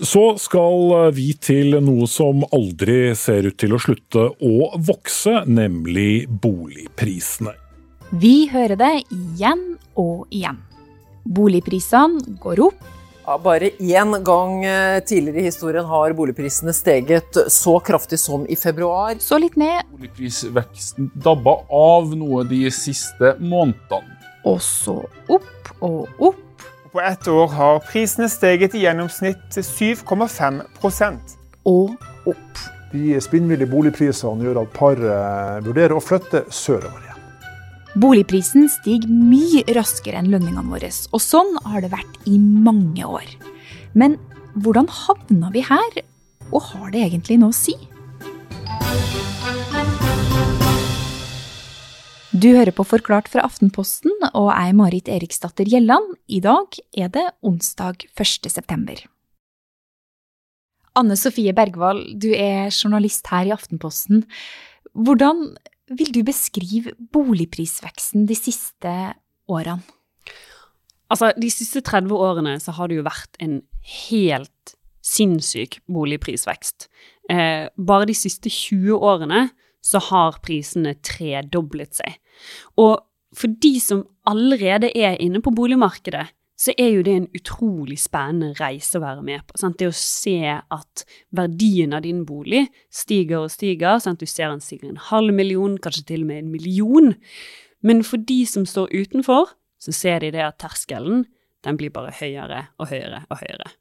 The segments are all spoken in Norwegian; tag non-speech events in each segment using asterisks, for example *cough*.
Så skal vi til noe som aldri ser ut til å slutte å vokse, nemlig boligprisene. Vi hører det igjen og igjen. Boligprisene går opp. Ja, bare én gang eh, tidligere i historien har boligprisene steget så kraftig som i februar. Så litt ned. Boligprisveksten dabba av noe de siste månedene. Og så opp og opp. På ett år har prisene steget i gjennomsnitt til 7,5 Og opp. De spinnville boligprisene gjør at paret vurderer å flytte sørover igjen. Boligprisen stiger mye raskere enn lønningene våre, og sånn har det vært i mange år. Men hvordan havna vi her, og har det egentlig noe å si? Du hører på Forklart fra Aftenposten, og er Marit Eriksdatter Gjelland. I dag er det onsdag 1. september. Anne Sofie Bergwall, du er journalist her i Aftenposten. Hvordan vil du beskrive boligprisveksten de siste årene? Altså, De siste 30 årene så har det jo vært en helt sinnssyk boligprisvekst. Eh, bare de siste 20 årene så har prisene tredoblet seg. Og for de som allerede er inne på boligmarkedet, så er jo det en utrolig spennende reise å være med på. Sant? Det å se at verdien av din bolig stiger og stiger. Sant? Du ser den stiger en halv million, kanskje til og med en million. Men for de som står utenfor, så ser de det at terskelen den blir bare høyere og høyere og høyere.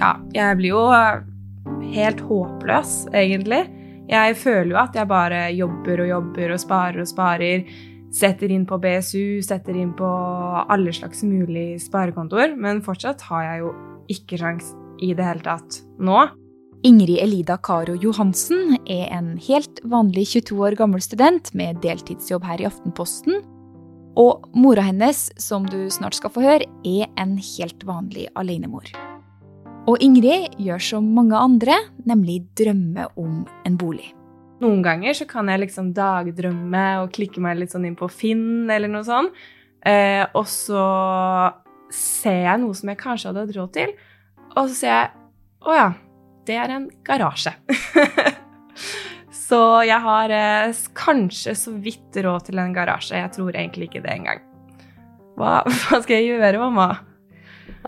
Ja, jeg blir jo helt håpløs, egentlig. Jeg føler jo at jeg bare jobber og jobber og sparer og sparer. Setter inn på BSU, setter inn på alle slags mulige sparekontoer. Men fortsatt har jeg jo ikke sjans i det hele tatt nå. Ingrid Elida Karo Johansen er en helt vanlig 22 år gammel student med deltidsjobb her i Aftenposten. Og mora hennes, som du snart skal få høre, er en helt vanlig alenemor. Og Ingrid gjør som mange andre, nemlig drømme om en bolig. Noen ganger så kan jeg liksom dagdrømme og klikke meg litt sånn inn på Finn eller noe sånt. Eh, og så ser jeg noe som jeg kanskje hadde hatt råd til, og så ser jeg å ja, det er en garasje. *laughs* så jeg har eh, kanskje så vidt råd til en garasje. Jeg tror egentlig ikke det engang. Hva, *laughs* hva skal jeg gjøre, mamma?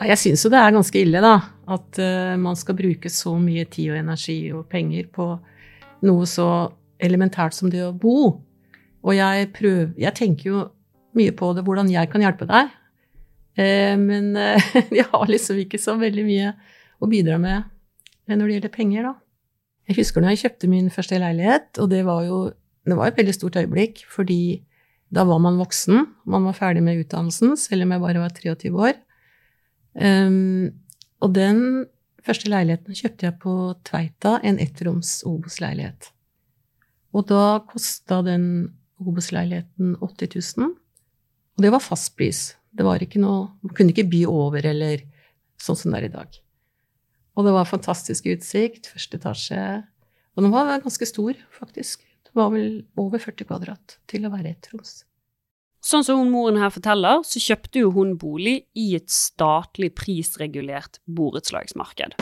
Jeg syns jo det er ganske ille, da. At uh, man skal bruke så mye tid og energi og penger på noe så elementært som det å bo. Og jeg prøver Jeg tenker jo mye på det, hvordan jeg kan hjelpe deg. Uh, men uh, *laughs* jeg har liksom ikke så veldig mye å bidra med når det gjelder penger, da. Jeg husker når jeg kjøpte min første leilighet, og det var jo det var et veldig stort øyeblikk, fordi da var man voksen, man var ferdig med utdannelsen, selv om jeg bare var 23 år. Um, og den første leiligheten kjøpte jeg på Tveita, en ettroms Obos-leilighet. Og da kosta den Obos-leiligheten 80 000. Og det var fast pris. Det var ikke noe Man kunne ikke by over eller sånn som det er i dag. Og det var fantastisk utsikt, første etasje. Og den var ganske stor, faktisk. Det var vel over 40 kvadrat til å være ettroms. Sånn som hun moren her forteller, så kjøpte jo hun bolig i et statlig prisregulert borettslagsmarked.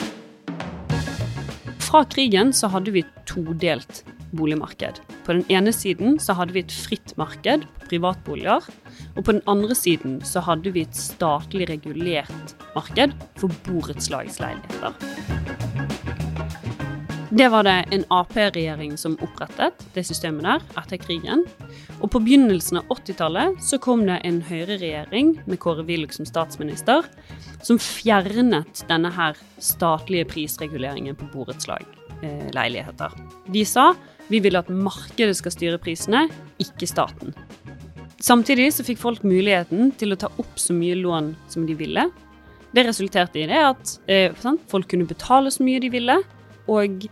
Fra krigen så hadde vi et todelt boligmarked. På den ene siden så hadde vi et fritt marked privatboliger, og på den andre siden så hadde vi et statlig regulert marked for borettslagsleiligheter. Det var det en Ap-regjering som opprettet, det systemet der, etter krigen. Og på begynnelsen av 80-tallet så kom det en høyreregjering med Kåre Willoch som statsminister, som fjernet denne her statlige prisreguleringen på borettslag-leiligheter. Eh, De sa vi vil at markedet skal styre prisene, ikke staten. Samtidig så fikk folk muligheten til å ta opp så mye lån som de ville. Det resulterte i det at eh, folk kunne betale så mye de ville, og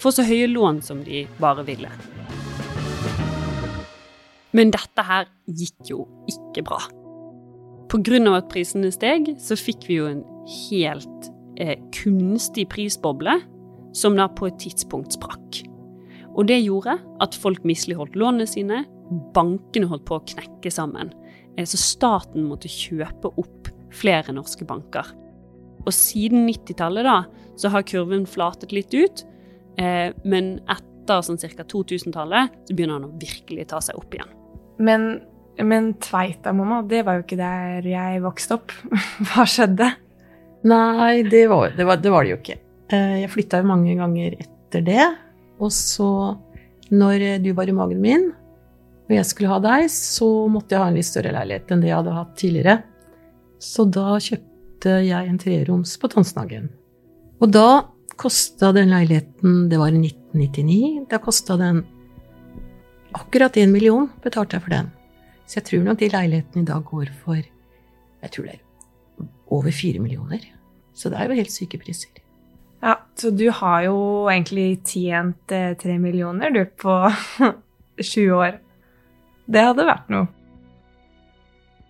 få så høye lån som de bare ville. Men dette her gikk jo ikke bra. Pga. at prisene steg, så fikk vi jo en helt eh, kunstig prisboble, som da på et tidspunkt sprakk. Og det gjorde at folk misligholdt lånene sine, bankene holdt på å knekke sammen. Eh, så staten måtte kjøpe opp flere norske banker. Og siden 90-tallet da, så har kurven flatet litt ut, eh, men etter sånn ca. 2000-tallet så begynner han å virkelig ta seg opp igjen. Men, men Tveita, mamma, det var jo ikke der jeg vokste opp. *laughs* Hva skjedde? Nei, det var det, var, det, var det jo ikke. Eh, jeg flytta jo mange ganger etter det. Og så, når du var i magen min, og jeg skulle ha deg, så måtte jeg ha en litt større leilighet enn det jeg hadde hatt tidligere. Så da kjøpte jeg en treroms på Tonsenhagen. Og da kosta den leiligheten Det var i 1999. Da kosta den akkurat én million, betalte jeg for den. Så jeg tror nok de leilighetene i dag går for jeg tror det er over fire millioner. Så det er jo helt syke priser. Ja, så du har jo egentlig tjent eh, tre millioner, du, på *laughs* sju år. Det hadde vært noe.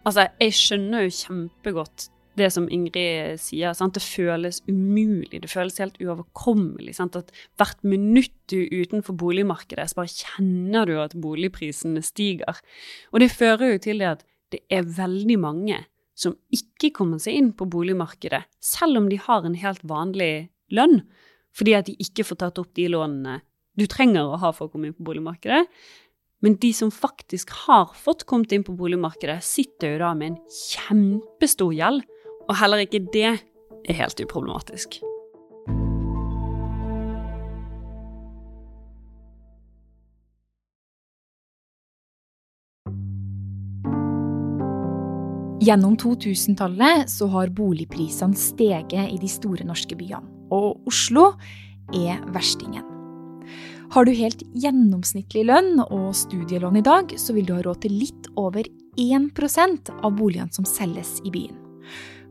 Altså, jeg skjønner jo kjempegodt det som Ingrid sier. Sant? Det føles umulig, det føles helt uoverkommelig. Sant? At hvert minutt du er utenfor boligmarkedet, så bare kjenner du at boligprisene stiger. Og det fører jo til det at det er veldig mange som ikke kommer seg inn på boligmarkedet, selv om de har en helt vanlig lønn, fordi at de ikke får tatt opp de lånene du trenger å ha for å komme inn på boligmarkedet. Men de som faktisk har fått kommet inn på boligmarkedet, sitter jo da med en kjempestor gjeld, og heller ikke det er helt uproblematisk. Gjennom 2000-tallet så har boligprisene steget i de store norske byene, og Oslo er verstingen. Har du helt gjennomsnittlig lønn og studielån i dag, så vil du ha råd til litt over 1% av boligene som selges i byen.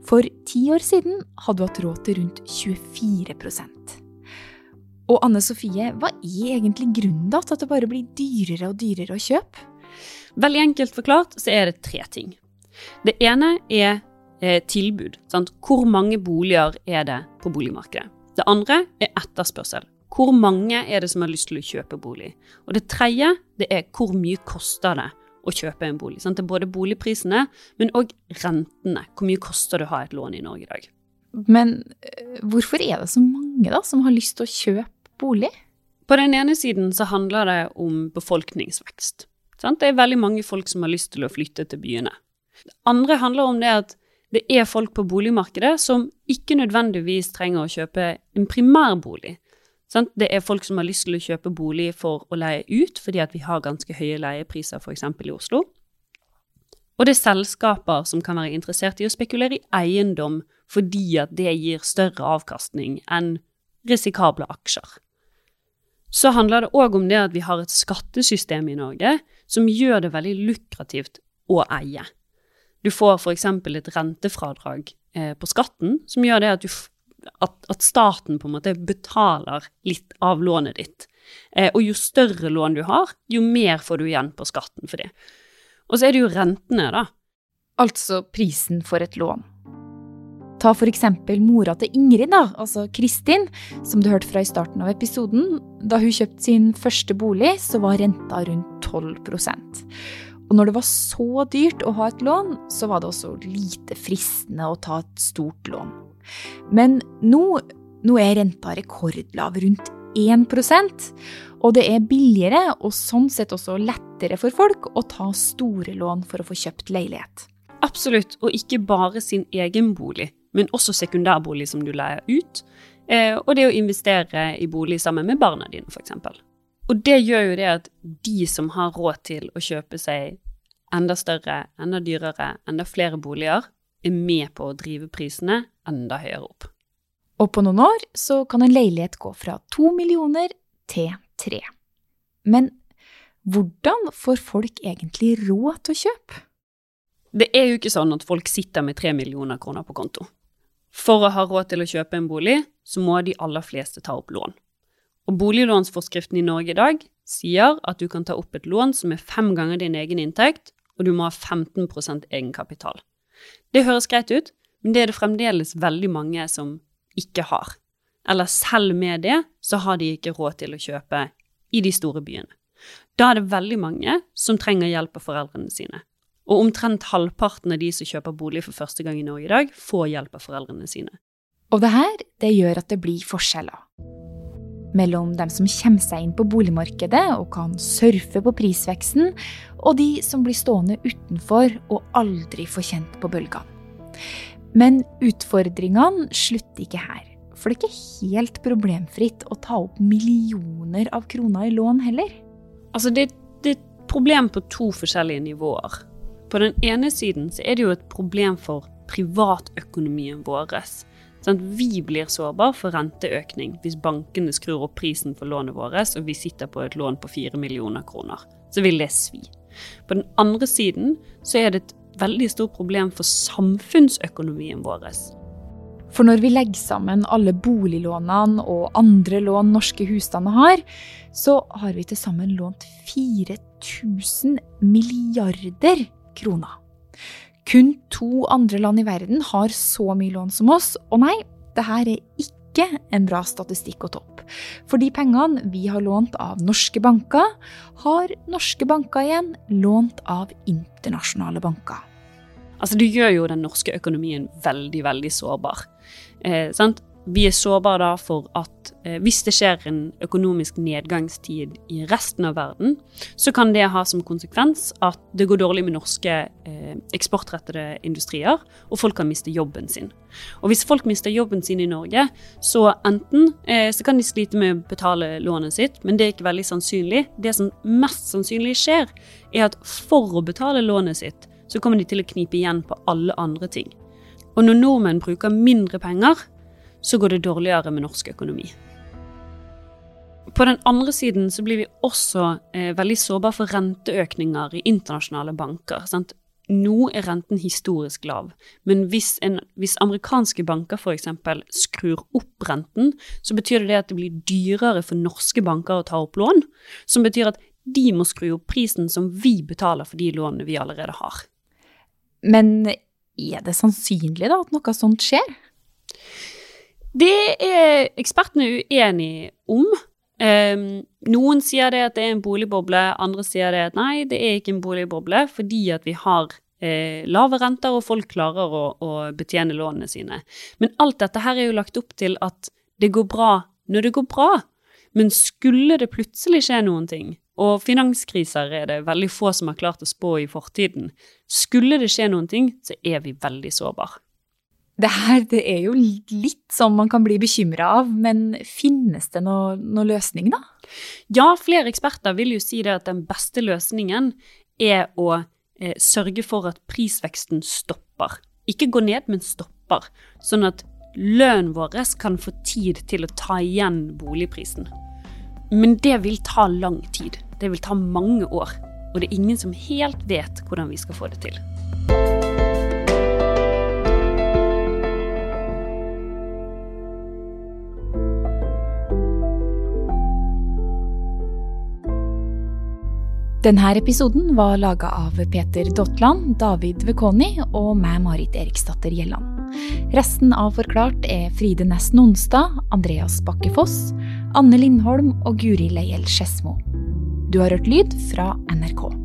For ti år siden hadde hun hatt råd til rundt 24% Og Anne Sofie, hva er egentlig grunnen da til at det bare blir dyrere og dyrere å kjøpe? Veldig enkelt forklart så er det tre ting. Det ene er eh, tilbud. Sant? Hvor mange boliger er det på boligmarkedet? Det andre er etterspørsel. Hvor mange er det som har lyst til å kjøpe bolig? Og det tredje det er hvor mye koster det å kjøpe en bolig. Sant? Det er både boligprisene, men òg rentene. Hvor mye koster det å ha et lån i Norge i dag? Men eh, hvorfor er det så mange da som har lyst til å kjøpe bolig? På den ene siden så handler det om befolkningsvekst. Sant? Det er veldig mange folk som har lyst til å flytte til byene. Det andre handler om det at det er folk på boligmarkedet som ikke nødvendigvis trenger å kjøpe en primærbolig. Det er folk som har lyst til å kjøpe bolig for å leie ut, fordi at vi har ganske høye leiepriser f.eks. i Oslo. Og det er selskaper som kan være interessert i å spekulere i eiendom fordi at det gir større avkastning enn risikable aksjer. Så handler det òg om det at vi har et skattesystem i Norge som gjør det veldig lukrativt å eie. Du får f.eks. et rentefradrag eh, på skatten som gjør det at, du, at, at, staten på en måte betaler litt av lånet ditt. Eh, og jo større lån du har, jo mer får du igjen på skatten for det. Og så er det jo rentene, da. Altså prisen for et lån. Ta for eksempel mora til Ingrid, da, altså Kristin, som du hørte fra i starten av episoden. Da hun kjøpte sin første bolig, så var renta rundt 12% og når det var så dyrt å ha et lån, så var det også lite fristende å ta et stort lån. Men nå, nå er renta rekordlav, rundt 1% og det er billigere og sånn sett også lettere for folk å ta store lån for å få kjøpt leilighet. Absolutt, og ikke bare sin egen bolig, men også sekundærbolig som du leier ut, eh, og det å investere i bolig sammen med barna dine, f.eks. Og det gjør jo det at de som har råd til å kjøpe seg enda større, enda dyrere, enda flere boliger, er med på å drive prisene enda høyere opp. Og på noen år så kan en leilighet gå fra to millioner til tre. Men hvordan får folk egentlig råd til å kjøpe? Det er jo ikke sånn at folk sitter med tre millioner kroner på konto. For å ha råd til å kjøpe en bolig, så må de aller fleste ta opp lån. Og boliglånsforskriften i Norge i dag sier at du kan ta opp et lån som er fem ganger din egen inntekt, og du må ha 15% egenkapital. Det høres greit ut, men det er det fremdeles veldig mange som ikke har. Eller selv med det, så har de ikke råd til å kjøpe i de store byene. Da er det veldig mange som trenger hjelp av foreldrene sine. Og omtrent halvparten av de som kjøper bolig for første gang i Norge i dag, får hjelp av foreldrene sine. Og det her, det gjør at det blir forskjeller. Mellom dem som kommer seg inn på boligmarkedet og kan surfe på prisveksten, og de som blir stående utenfor og aldri får kjent på bølgene. Men utfordringene slutter ikke her. For det er ikke helt problemfritt å ta opp millioner av kroner i lån heller. Altså, det, det er et problem på to forskjellige nivåer. På den ene siden så er det jo et problem for privatøkonomien vår. Sånn vi blir sårbar for renteøkning hvis bankene skrur opp prisen for lånet vårt, og vi sitter på et lån på 4 millioner kroner. Så vil det svi. På den andre siden så er det et veldig stort problem for samfunnsøkonomien vår. For når vi legger sammen alle boliglånene og andre lån norske husstander har, så har vi til sammen lånt 4000 milliarder kroner. Kun to andre land i verden har så mye lån som oss, og nei, det her er ikke en bra statistikk å toppe. For de pengene vi har lånt av norske banker, har norske banker igjen lånt av internasjonale banker. Altså, du gjør jo den norske økonomien veldig, veldig sårbar. Eh, vi er sårbare da for at eh, hvis det skjer en økonomisk nedgangstid i resten av verden, så kan det ha som konsekvens at det går dårlig med norske eh, eksportrettede industrier, og folk kan miste jobben sin. Og hvis folk mister jobben sin i Norge, så enten eh, så kan de slite med å betale lånet sitt, men det er ikke veldig sannsynlig. Det som mest sannsynlig skjer, er at for å betale lånet sitt, så kommer de til å knipe igjen på alle andre ting. Og når nordmenn bruker mindre penger, så går det dårligere med norsk økonomi. På den andre siden så blir vi også eh, veldig sårbare for renteøkninger i internasjonale banker. Sant? Nå er renten historisk lav, men hvis, en, hvis amerikanske banker f.eks. skrur opp renten, så betyr det, at det blir dyrere for norske banker å ta opp lån, som betyr at de må skru opp prisen som vi betaler for de lånene vi allerede har. Men er det sannsynlig da at noe sånt skjer? Det er ekspertene uenige om. Um, noen sier det at det er en boligboble, andre sier det at nei, det er ikke en boligboble fordi at vi har eh, lave renter og folk klarer å, å, betjene lånene sine. Men alt dette her er jo lagt opp til at det går bra når det går bra. Men skulle det plutselig skje noen ting, og finanskriser er det veldig få som har klart å spå i fortiden. Skulle det skje noen ting, så er vi veldig sårbare. Det her det er jo litt sånn man kan bli bekymra av, men finnes det noen noe løsning, da? Ja, flere eksperter vil jo si det at den beste løsningen er å eh, sørge for at prisveksten stopper. Ikke gå ned, men stopper. Sånn at lønnen vår kan få tid til å ta igjen boligprisen. Men det vil ta lang tid. Det vil ta mange år. Og det er ingen som helt vet hvordan vi skal få det til. Denne episoden var laga av Peter Dotland, David Vekoni og meg, Marit Eriksdatter Gjelland. Resten av Forklart er Fride Næss Nonstad, Andreas Bakke Foss, Anne Lindholm og Guri Leiel Skedsmo. Du har hørt lyd fra NRK.